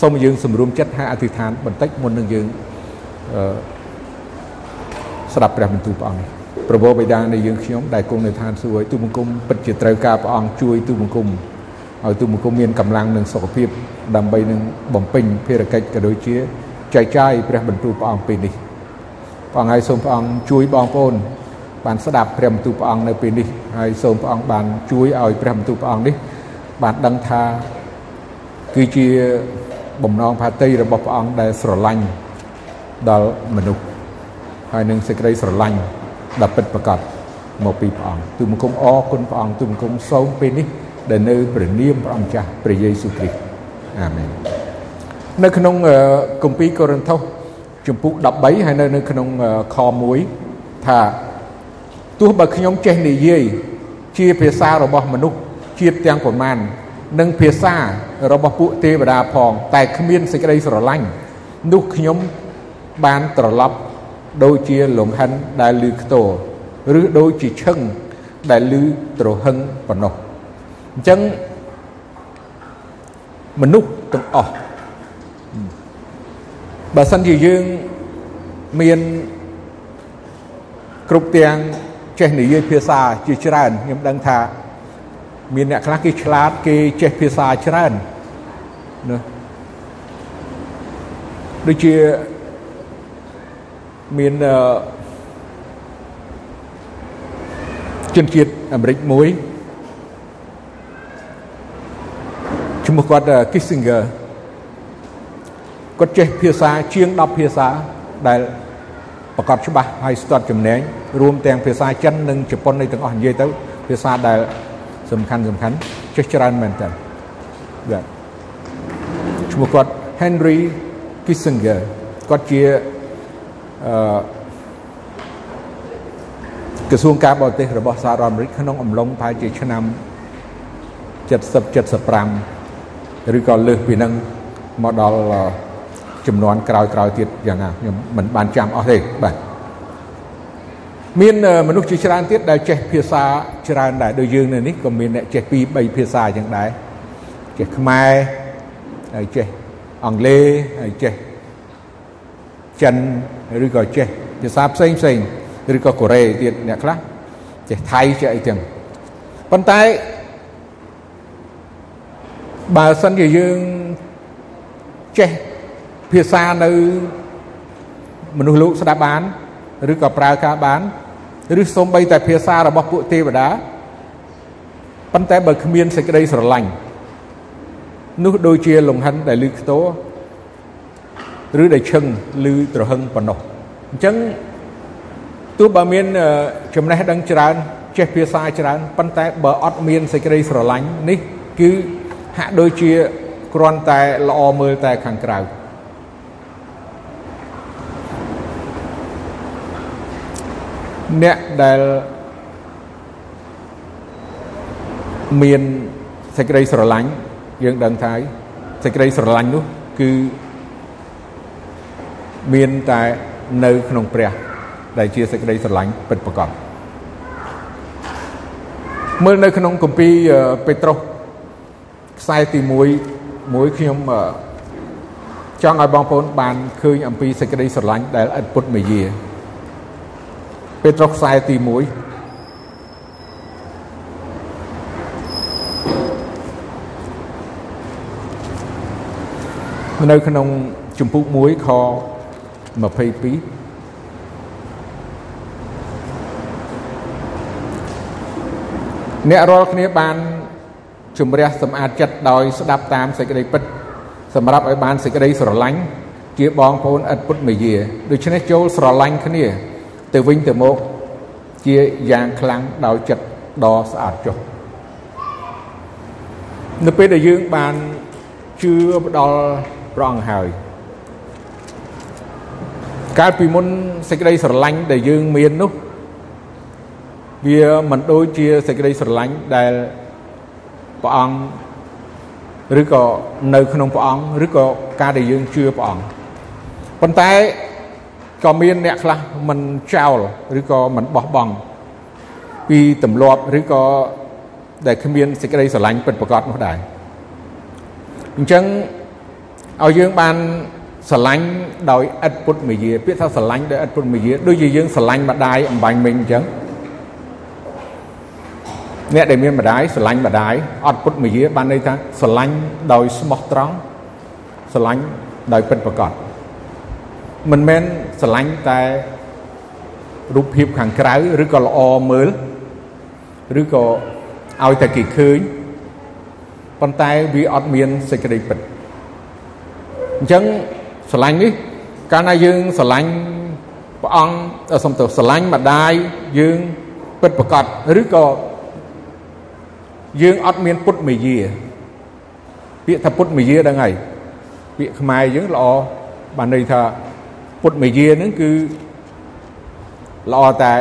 សូមយើងសម្រួមចិត្តហើយអធិដ្ឋានបន្តិចមុននឹងយើងអឺស្ដាប់ព្រះបន្ទូលព្រះអង្គនេះប្រពោបិតានៃយើងខ្ញុំដែលគង់នៅឋានសួគ៌ទូបង្គំពិតជាត្រូវការព្រះអង្គជួយទូបង្គំឲ្យទូបង្គំមានកម្លាំងនិងសុខភាពដើម្បីនឹងបំពេញភារកិច្ចក៏ដូចជាចែកចាយព្រះបន្ទូលព្រះអង្គពេលនេះព្រះអង្គហើយសូមព្រះអង្គជួយបងប្អូនបានស្ដាប់ព្រះបន្ទូលព្រះអង្គនៅពេលនេះហើយសូមព្រះអង្គបានជួយឲ្យព្រះបន្ទូលព្រះអង្គនេះបានដឹងថាគឺជា បំណងផាតីរបស់ព្រះអង្គដែលស្រឡាញ់ដល់មនុស្សហើយនឹងសេចក្តីស្រឡាញ់ដ៏ពិតប្រាកដមកពីព្រះអង្គទូបង្គំអរគុណព្រះអង្គទូបង្គំសូមពេលនេះដែលនៅព្រះនាមព្រះអង្គចាស់ព្រះយេស៊ូវគ្រីស្ទអាមែននៅក្នុងគម្ពីរកូរិនថូសជំពូក13ហើយនៅនៅក្នុងខ1ថាទោះបើខ្ញុំចេះនិយាយជាភាសារបស់មនុស្សជាតិទាំងប្រមាណនិងភាសា របស់ពួកទេវតាផង តែគ្មានសេចក្តីស្រឡាញ់នោះខ្ញុំបានត្រឡប់ដូចជាលង្ហិនដែលលឺខ្ទរឬដូចជាឈឹងដែលលឺទ្រហឹងប៉ុណ្ណោះអញ្ចឹងមនុស្សទាំងអស់បើសិនជាយើងមានគ្រប់ទាំងចេះនិយាយភាសាជាច្រើនខ្ញុំដឹងថា មានអ្នកខ្លះគេឆ្លាតគេចេះភាសាច្រើនណាដូចជាមានជនជាតិអាមេរិកមួយឈ្មោះគាត់ Kissinger គាត់ចេះភាសាជាង10ភាសាដែលប្រកបច្បាស់ហើយស្ទាត់ចំណេញរួមទាំងភាសាចិននិងជប៉ុននៃទាំងអស់និយាយទៅភាសាដែល សំខាន់សំខាន់ចេះច្រើនមែនតើបាទឈ្មោះគាត់ Henry Kissinger គាត់ជាអឺក្រសួងការបរទេសរបស់សហរដ្ឋអាមេរិកក្នុងអំឡុងប្រហែលជាឆ្នាំ70 75ឬក៏លើសពីនឹងមកដល់ចំនួនក្រោយក្រោយទៀតយ៉ាងណាខ្ញុំមិនបានចាំអស់ទេបាទ មានមនុស្សជាច្រើនទៀតដែលចេះភាសាច្រើនដែរដូចយើងនៅនេះក៏មានអ្នកចេះពីរ3ភាសាយ៉ាងដែរចេះខ្មែរហើយចេះអង់គ្លេសហើយចេះចិនឬក៏ចេះភាសាផ្សេងផ្សេងឬក៏កូរ៉េទៀតអ្នកខ្លះចេះថៃចេះអីទាំងប៉ុន្តែបើសិនជាយើងចេះភាសានៅមនុស្សលោកស្ដាប់បាន ឬក៏ប្រើការបានឬសូម្បីតែភាសារបស់ពួកទេវតាប៉ុន្តែបើគ្មានសេចក្តីស្រឡាញ់នោះដូចជាលង្ហិនដែលលឺខ្ទោឬដែលឈឹងឬត្រហឹងប៉ុណ្ណោះអញ្ចឹងទោះបើមានចំណេះដឹងច្រើនចេះភាសាច្រើនប៉ុន្តែបើអត់មានសេចក្តីស្រឡាញ់នេះគឺហាក់ដូចជាគ្រាន់តែល្អមើលតែខាងក្រៅ អ្នកដែលមានសេចក្តីស្រឡាញ់យើងដឹងថាសេចក្តីស្រឡាញ់នោះគឺមានតែនៅក្នុងព្រះ ដែលជាសេចក្តីស្រឡាញ់ពិតប្រាកដមើលនៅក្នុងគម្ពីរពេត្រុសខ្សែទី1មួយខ្ញុំចង់ឲ្យបងប្អូនបានឃើញអំពីសេចក្តីស្រឡាញ់ដែលឥតពុតមេយា ពេត្រុសខ្សែទី1នៅក្នុងជំពូក1ខ22អ្នករាល់គ្នាបានជំរះសម្អាតចិត្តដោយស្ដាប់តាមសេចក្តីពិតសម្រាប់ឲ្យបានសេចក្តីស្រឡាញ់ជាបងប្អូនឥតពុតមេយាដូច្នេះចូលស្រឡាញ់គ្នា ទៅវិញទៅមកជាយ៉ាងខ្លាំងដោយចិត្តដ៏ស្អាតចុះនៅពេលដែលយើងបានជឿផ្ដល់ព្រះអង្គហើយកាលពីមុនសេចក្តីស្រឡាញ់ដែលយើងមាននោះវាមិនដូចជាសេចក្តីស្រឡាញ់ដែលព្រះអង្គឬក៏នៅក្នុងព្រះអង្គឬក៏ការដែលយើងជឿព្រះអង្គប៉ុន្តែ ក៏មានអ្នកខ្លះមិនចោលឬក៏មិនបោះបង់ពីទម្លាប់ឬក៏ដែលគ្មានសេចក្តីស្រឡាញ់ពិតប្រាកដនោះដែរអញ្ចឹងឲ្យយើងបានស្រឡាញ់ដោយឥតពុតមយាពាក្យថាស្រឡាញ់ដោយឥតពុតមយាដូចជាយើងស្រឡាញ់ម្ដាយអំបញ្ញមិញអញ្ចឹងអ្នកដែលមានម្ដាយស្រឡាញ់ម្ដាយអត់ពុតមយាបានន័យថាស្រឡាញ់ដោយស្មោះត្រង់ស្រឡាញ់ដោយពិតប្រាកដ មិនមែនស្រឡាញ់តែរូបភាពខាងក្រៅឬក៏ល្អមើលឬក៏ឲ្យតែគេឃើញប៉ុន្តែវាអត់មានសេចក្តីពិតអញ្ចឹងស្រឡាញ់នេះកាលណាយើងស្រឡាញ់ព្រះអង្គសំទោសស្រឡាញ់ម្ដាយយើងពិតប្រកបឬក៏យើងអត់មានពុទ្ធមេយាពាក្យថាពុទ្ធមេយាដឹងហើយពាក្យខ្មែរយើងល្អបានន័យថា ពុទ្ធមេយាហ្នឹងគឺល្អតែ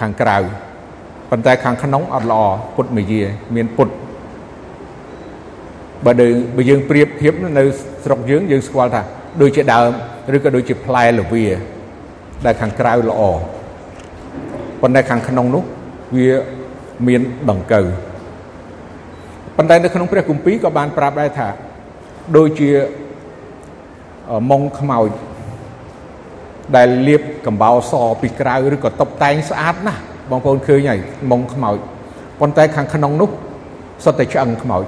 ខាងក្រៅប៉ុន្តែខាងក្នុងអត់ល្អពុទ្ធមេយាមានពុទ្ធបើបើយើងប្រៀបធៀបនៅស្រុកយើងយើងស្គាល់ថាដូចជាដើមឬក៏ដូចជាផ្លែល្វា ដែលខាងក្រៅល្អប៉ុន្តែខាងក្នុងនោះវាមានដង្កូវប៉ុន្តែនៅក្នុងព្រះគម្ពីរក៏បានប្រាប់ដែរថាដូចជាម៉ុងខ្មោច ដែលលាបកំបោរសពីក្រៅឬក៏តុបតែងស្អាតណាស់បងប្អូនឃើញហើយម៉ុងខ្មោចប៉ុន្តែខាងក្នុងនោះសុទ្ធតែឆ្អឹងខ្មោច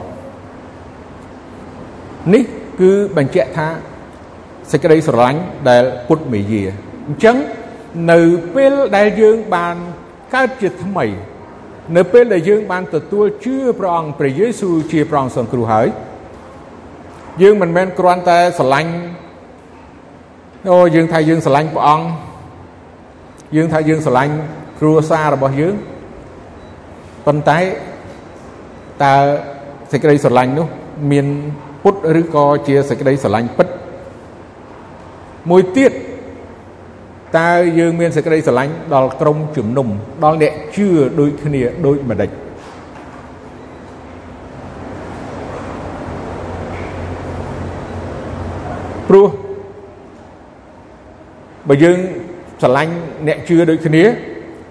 នេះគឺបញ្ជាក់ថាសេចក្តីស្រឡាញ់ដែលពុទ្ធមេយាអញ្ចឹងនៅពេលដែលយើងបានកើតជាថ្មី នៅពេលដែលយើងបានទទួលជឿព្រះអង្គព្រះយេស៊ូវជាព្រះអង្គសង្គ្រោះហើយយើងមិនមែនគ្រាន់តែស្រឡាញ់ អូយើងថាយើងស្រឡាញ់ព្រះអង្គយើងថាយើងស្រឡាញ់គ្រួសាររបស់យើងប៉ុន្តែតើសេចក្តីស្រឡាញ់នោះមានពុតឬក៏ជាសេចក្តីស្រឡាញ់ពិតមួយទៀតតើយើងមានសេចក្តីស្រឡាញ់ដល់ក្រុមជំនុំដល់អ្នកជឿដូចគ្នាដូចម្ដេចព្រោះ បើយើងស្រឡាញ់អ្នកជឿដូចគ្នា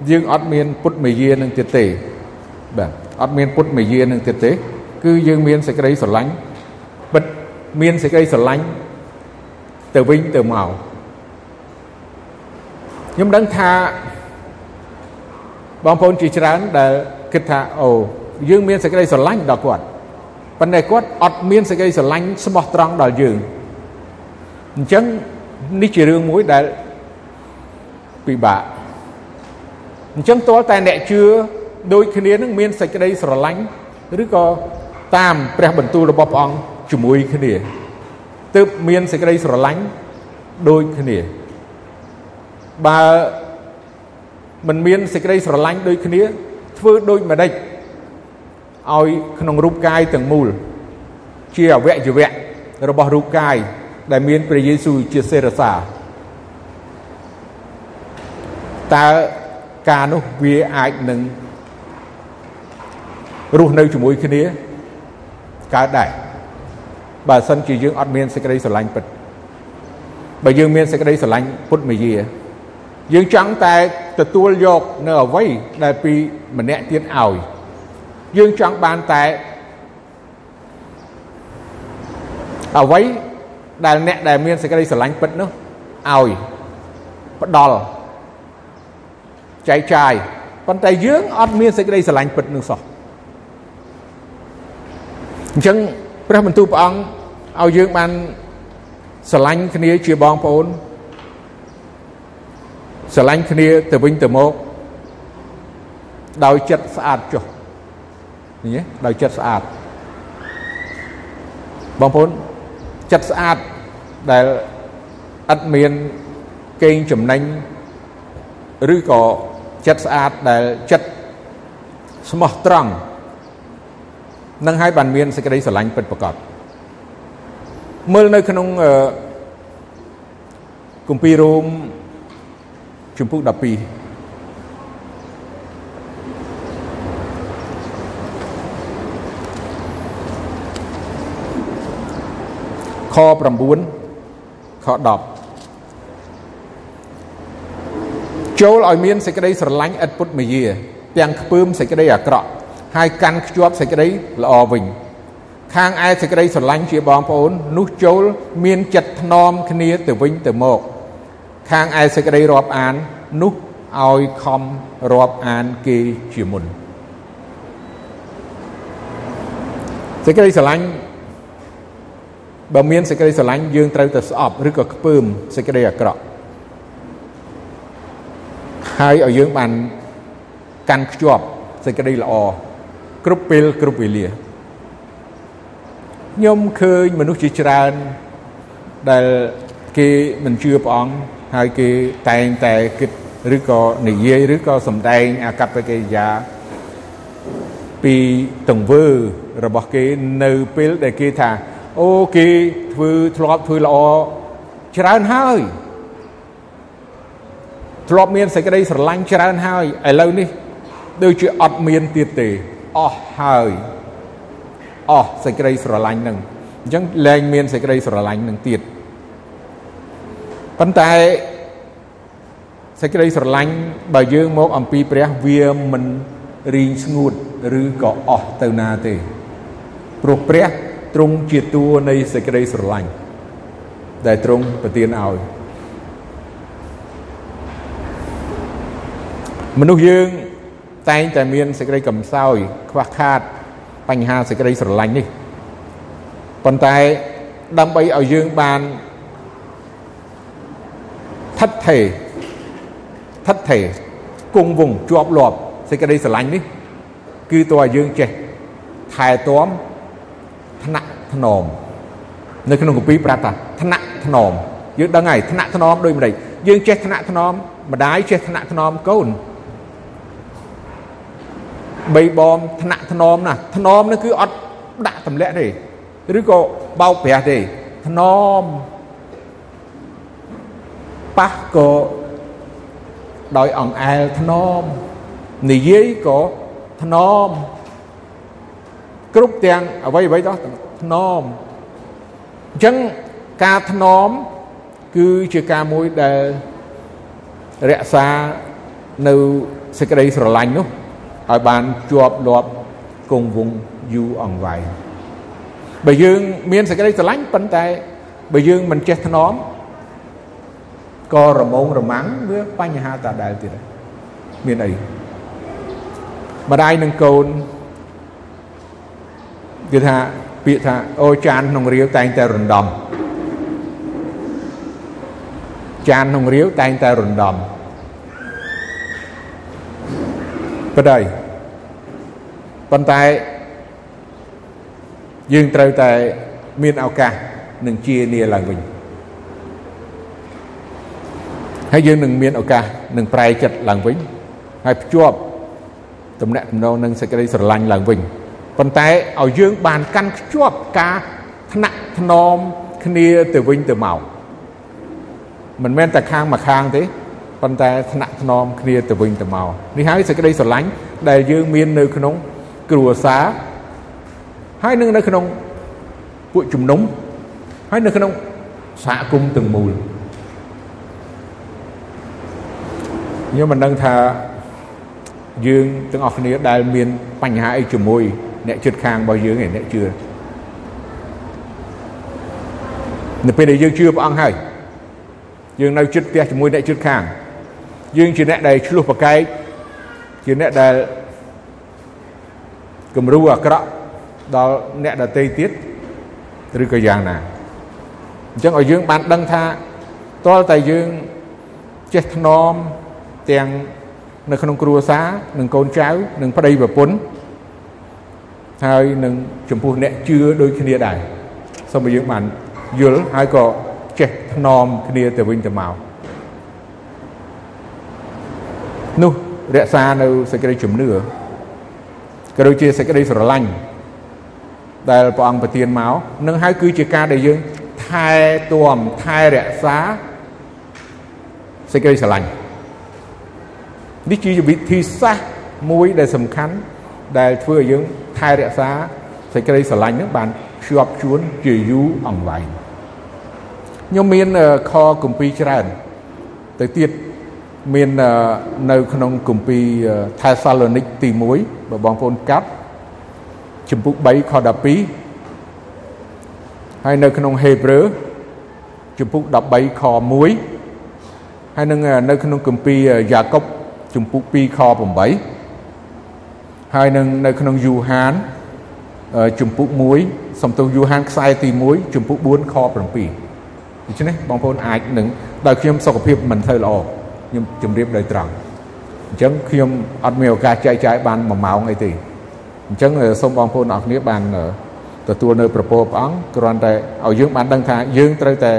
យើងអត់មានពុទ្ធមេយានឹងទៀតទេបាទអត់មានពុទ្ធមេយានឹងទៀតទេ គឺយើងមានសេចក្តីស្រឡាញ់ពិតមានសេចក្តីស្រឡាញ់ទៅវិញទៅមកខ្ញុំដឹងថាបងប្អូនជាច្រើនដែលគិតថាអូយើងមានសេចក្តីស្រឡាញ់ដល់គាត់ប៉ុន្តែគាត់អត់មានសេចក្តីស្រឡាញ់ស្មោះត្រង់ដល់យើងអញ្ចឹងនេះជារឿងមួយដែល ពិបាកអញ្ចឹងតើតែអ្នកជឿដូចគ្នានឹងមានសេចក្តីស្រឡាញ់ឬក៏តាមព្រះបន្ទូលរបស់ព្រះអង្គជាមួយគ្នាទើបមានសេចក្តីស្រឡាញ់ដូចគ្នាបើមិនមានសេចក្តីស្រឡាញ់ដូចគ្នា ធ្វើដូចម្ដេចឲ្យក្នុងរូបកាយទាំងមូល ជាអវយវៈរបស់រូបកាយដែលមានព្រះយេស៊ូវជាសេរសា តើការនោះវាអាចនឹងរស់នៅជាមួយគ្នាកើតដែរបើសិនជាយើងអត់មានសេចក្តីស្រឡាញ់ពិតបើយើងមានសេចក្តីស្រឡាញ់ពុទ្ធមយាយើងចង់តែទទួលយកនៅអ្វីដែលពីម្នាក់ទៀតឲ្យយើងចង់បានតែអ្វីដែលអ្នកដែលមានសេចក្តីស្រឡាញ់ពិតនោះឲ្យផ្ដល់ ចែកចាយប៉ុន្តែយើងអត់មានសេចក្តីស្រឡាញ់ពិតនោះសោះអញ្ចឹងព្រះបន្ទូលព្រះអង្គឲ្យយើងបានស្រឡាញ់គ្នាជាបងប្អូនស្រឡាញ់គ្នាទៅវិញទៅមកដោយចិត្តស្អាតចុះឃើញទេដោយចិត្តស្អាតបងប្អូនចិត្តស្អាតដែលឥតមានកេងចំណេញឬក៏ ចិត្តស្អាតដែលចិត្តស្មោះត្រង់នឹងឲ្យបានមានសេចក្តីស្រឡាញ់ពិតប្រាកដមើលនៅក្នុងគម្ពីររ៉ូមជំពូក12ខ9ខ10 ចូលឲ្យមានសេចក្តីស្រឡាញ់ឥតពុតមយា ទាំងខ្ពើមសេចក្តីអាក្រក់ហើយកាន់ខ្ជាប់សេចក្តីល្អវិញខាងឯសេចក្តីស្រឡាញ់ជាបងប្អូននោះចូលមានចិត្តថ្នមគ្នាទៅវិញទៅមក ខាងឯសេចក្តីរាប់អាននោះឲ្យខំរាប់អានគេជាមុនសេចក្តីស្រឡាញ់បើមានសេចក្តីស្រឡាញ់យើងត្រូវតែស្អប់ឬក៏ខ្ពើមសេចក្តីអាក្រក់ ហើយឲ្យយើងបានកាន់ខ្ជាប់សេចក្តីល្អគ្រប់ពេលគ្រប់វេលាខ្ញុំឃើញមនុស្សជាច្រើនដែលគេមិនជឿព្រះអង្គហើយគេតែងតែគិតឬក៏និយាយឬក៏សម្ដែងអាកប្បកិរិយាពីទង្វើរបស់គេនៅពេលដែលគេថាអូគេធ្វើធ្លាប់ធ្វើល្អច្រើនហើយ ធ្លាប់មានសេចក្តីស្រឡាញ់ច្រើនហើយឥឡូវនេះដូចជាអត់មានទៀតទេអស់ហើយអស់សេចក្តីស្រឡាញ់នឹងអញ្ចឹងលែងមានសេចក្តីស្រឡាញ់នឹងទៀតប៉ុន្តែសេចក្តីស្រឡាញ់បើយើងមកអំពីព្រះវាមិនរីងស្ងួតឬក៏អស់ទៅណាទេព្រោះព្រះទ្រង់ជាតួនៃសេចក្តីស្រឡាញ់ដែលទ្រង់ប្រទានឲ្យ មនុស្សយើងតែងតែមានសេចក្តីកំសោយខ្វះខាតបញ្ហាសេចក្តីស្រឡាញ់នេះប៉ុន្តែដើម្បីឲ្យយើងបានថិតថេរថិតថេរគង់វង្សជាប់លាប់សេចក្តីស្រឡាញ់នេះ គឺតើឲ្យយើងចេះថែទាំថ្នាក់ថ្នមនៅក្នុងគម្ពីរប្រាប់ថាថ្នាក់ថ្នមយើងដឹងហើយថ្នាក់ថ្នមដូចម្ដេចយើងចេះថ្នាក់ថ្នមម្ដាយចេះថ្នាក់ថ្នមកូន បីបងថ្នាក់ថ្នមណាស់ថ្នមនោះគឺអត់ដាក់ទម្លាក់ទេឬក៏បោកប្រាស់ទេថ្នមប៉ះក៏ដោយអង្អែលថ្នមនិយាយក៏ថ្នមគ្រប់ទាំងអ្វីអ្វីទៅថ្នមអញ្ចឹងការថ្នមគឺជាការមួយដែលរក្សានៅសេចក្តីស្រឡាញ់នោះ ឲ្យបានជាប់លាប់គង់វង្សយូរអង្វែងបើយើងមានសេចក្តីស្រឡាញ់ប៉ុន្តែបើយើងមិនចេះថ្នមក៏រមងរមាំងវាបញ្ហាតាដែលទៀតមានអីម្ដាយនឹងកូនគឺថាពាក្យថាអូចានក្នុងរាវតែងតែរំដំចានក្នុងរាវតែងតែរំដំ ប៉ុន្តែប៉ុន្តែយើងត្រូវតែមានឱកាសនឹងជានាឡើងវិញហើយយើងនឹងមានឱកាសនឹងប្រែចិត្តឡើងវិញហើយភ្ជាប់ទំនាក់ទំនងនឹងសេចក្តីស្រឡាញ់ឡើងវិញប៉ុន្តែឲ្យយើងបានកាន់ខ្ជាប់ការថ្នាក់ថ្នមគ្នាទៅវិញទៅមកមិនមែនតែខាងមួយខាងទេ ប៉ុន្តែថ្នាក់ថ្នមគ្នាទៅវិញទៅមកនេះហើយសេចក្តីស្រឡាញ់ដែលយើងមាននៅក្នុងគ្រួសារហើយនឹងនៅក្នុងពួកជំនុំហើយនៅក្នុងសហគមន៍ទាំងមូលខ្ញុំមិនដឹងថាយើងទាំងអស់គ្នាដែលមានបញ្ហាអីជាមួយអ្នកជិតខាងរបស់យើងឯអ្នកជឿនៅពេលដែលយើងជឿព្រះអង្គហើយយើងនៅជិតផ្ទះជាមួយអ្នកជិតខាង យើងជាអ្នកដែលឆ្លោះប្រកែកជាអ្នកដែលគំរូអាក្រក់ដល់អ្នកដទៃទៀតឬក៏យ៉ាងណាអញ្ចឹងឲ្យយើងបានដឹងថាតលតែយើងចេះថ្នមទាំងនៅក្នុងគ្រួសារនិងកូនចៅនិងប្តីប្រពន្ធហើយនឹងចំពោះអ្នកជឿដូចគ្នាដែរសូមឲ្យយើងបានយល់ហើយក៏ចេះថ្នមគ្នាទៅវិញទៅមក នោះរក្សានៅសេចក្តីជំនឿក៏ដូចជាសេចក្តីស្រឡាញ់ដែលព្រះអង្គប្រទានមកនឹងហើយគឺជាការដែលយើងថែទាំថែរក្សាសេចក្តីស្រឡាញ់នេះជាវិធីសាស្ត្រមួយដែលសំខាន់ដែលធ្វើឲ្យយើងថែរក្សាសេចក្តីស្រឡាញ់នឹងបានភ្ជាប់ជួនជាយូរអង្វែងខ្ញុំមានខគម្ពីរច្រើនទៅទៀត មាននៅក្នុងគម្ពីរថេសាឡូនីកទី1បើបងប្អូនកាត់ជំពូក3ខ12ហើយនៅក្នុងហេព្រើរជំពូក13ខ1ហើយនឹងនៅក្នុងគម្ពីរយ៉ាកុបជំពូក2ខ8ហើយនឹងនៅក្នុងយូហានជំពូក1សំទោសយូហានខ្សែទី1ជំពូក4ខ7ដូច្នេះបងប្អូនអាចនឹងដោយខ្ញុំសុខភាពមិនទៅល្អ ខ្ញុំជម្រាបដោយត្រង់អញ្ចឹងខ្ញុំអត់មានឱកាសចែកចាយបាន1ម៉ោងអីទេអញ្ចឹងសូមបងប្អូនអរគ្នាបានទទួលនៅប្រពោព្រះអង្គគ្រាន់តែឲ្យយើងបានដឹងថាយើងត្រូវតែ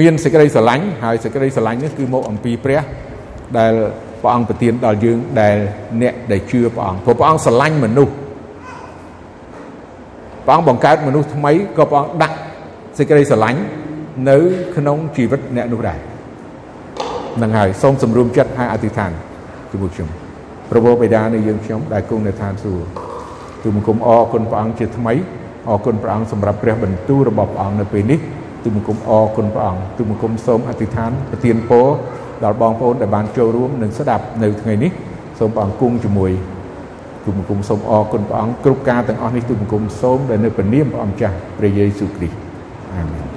មានសេចក្តីស្រឡាញ់ហើយសេចក្តីស្រឡាញ់នេះគឺមកអំពីព្រះដែលព្រះអង្គប្រទានដល់យើងដែលអ្នកដែលជឿព្រះអង្គព្រោះព្រះអង្គស្រឡាញ់មនុស្សព្រះអង្គបង្កើតមនុស្សថ្មីក៏ព្រះអង្គដាក់សេចក្តីស្រឡាញ់នៅក្នុងជីវិតអ្នកនោះដែរ នឹងហើយសូមសម្រុំចិត្តហើយអធិដ្ឋានជាមួយខ្ញុំព្រះបិតានៃយើងខ្ញុំដែលគង់នៅឋានសួគ៌ទូបង្គំអរគុណព្រះអង្គជាថ្មីអរគុណព្រះអង្គសម្រាប់ព្រះបន្ទូលរបស់ព្រះអង្គនៅពេលនេះទូបង្គំអរគុណព្រះអង្គទូបង្គំសូមអធិដ្ឋានប្រទានពរដល់បងប្អូនដែលបានចូលរួមនិងស្ដាប់នៅថ្ងៃនេះសូមព្រះអង្គគង់ជាមួយទូបង្គំសូមអរគុណព្រះអង្គគ្រប់ការទាំងអស់នេះទូបង្គំសូមដែលនៅព្រះនាមព្រះអង្គចាស់ព្រះយេស៊ូវគ្រីស្ទអាមែន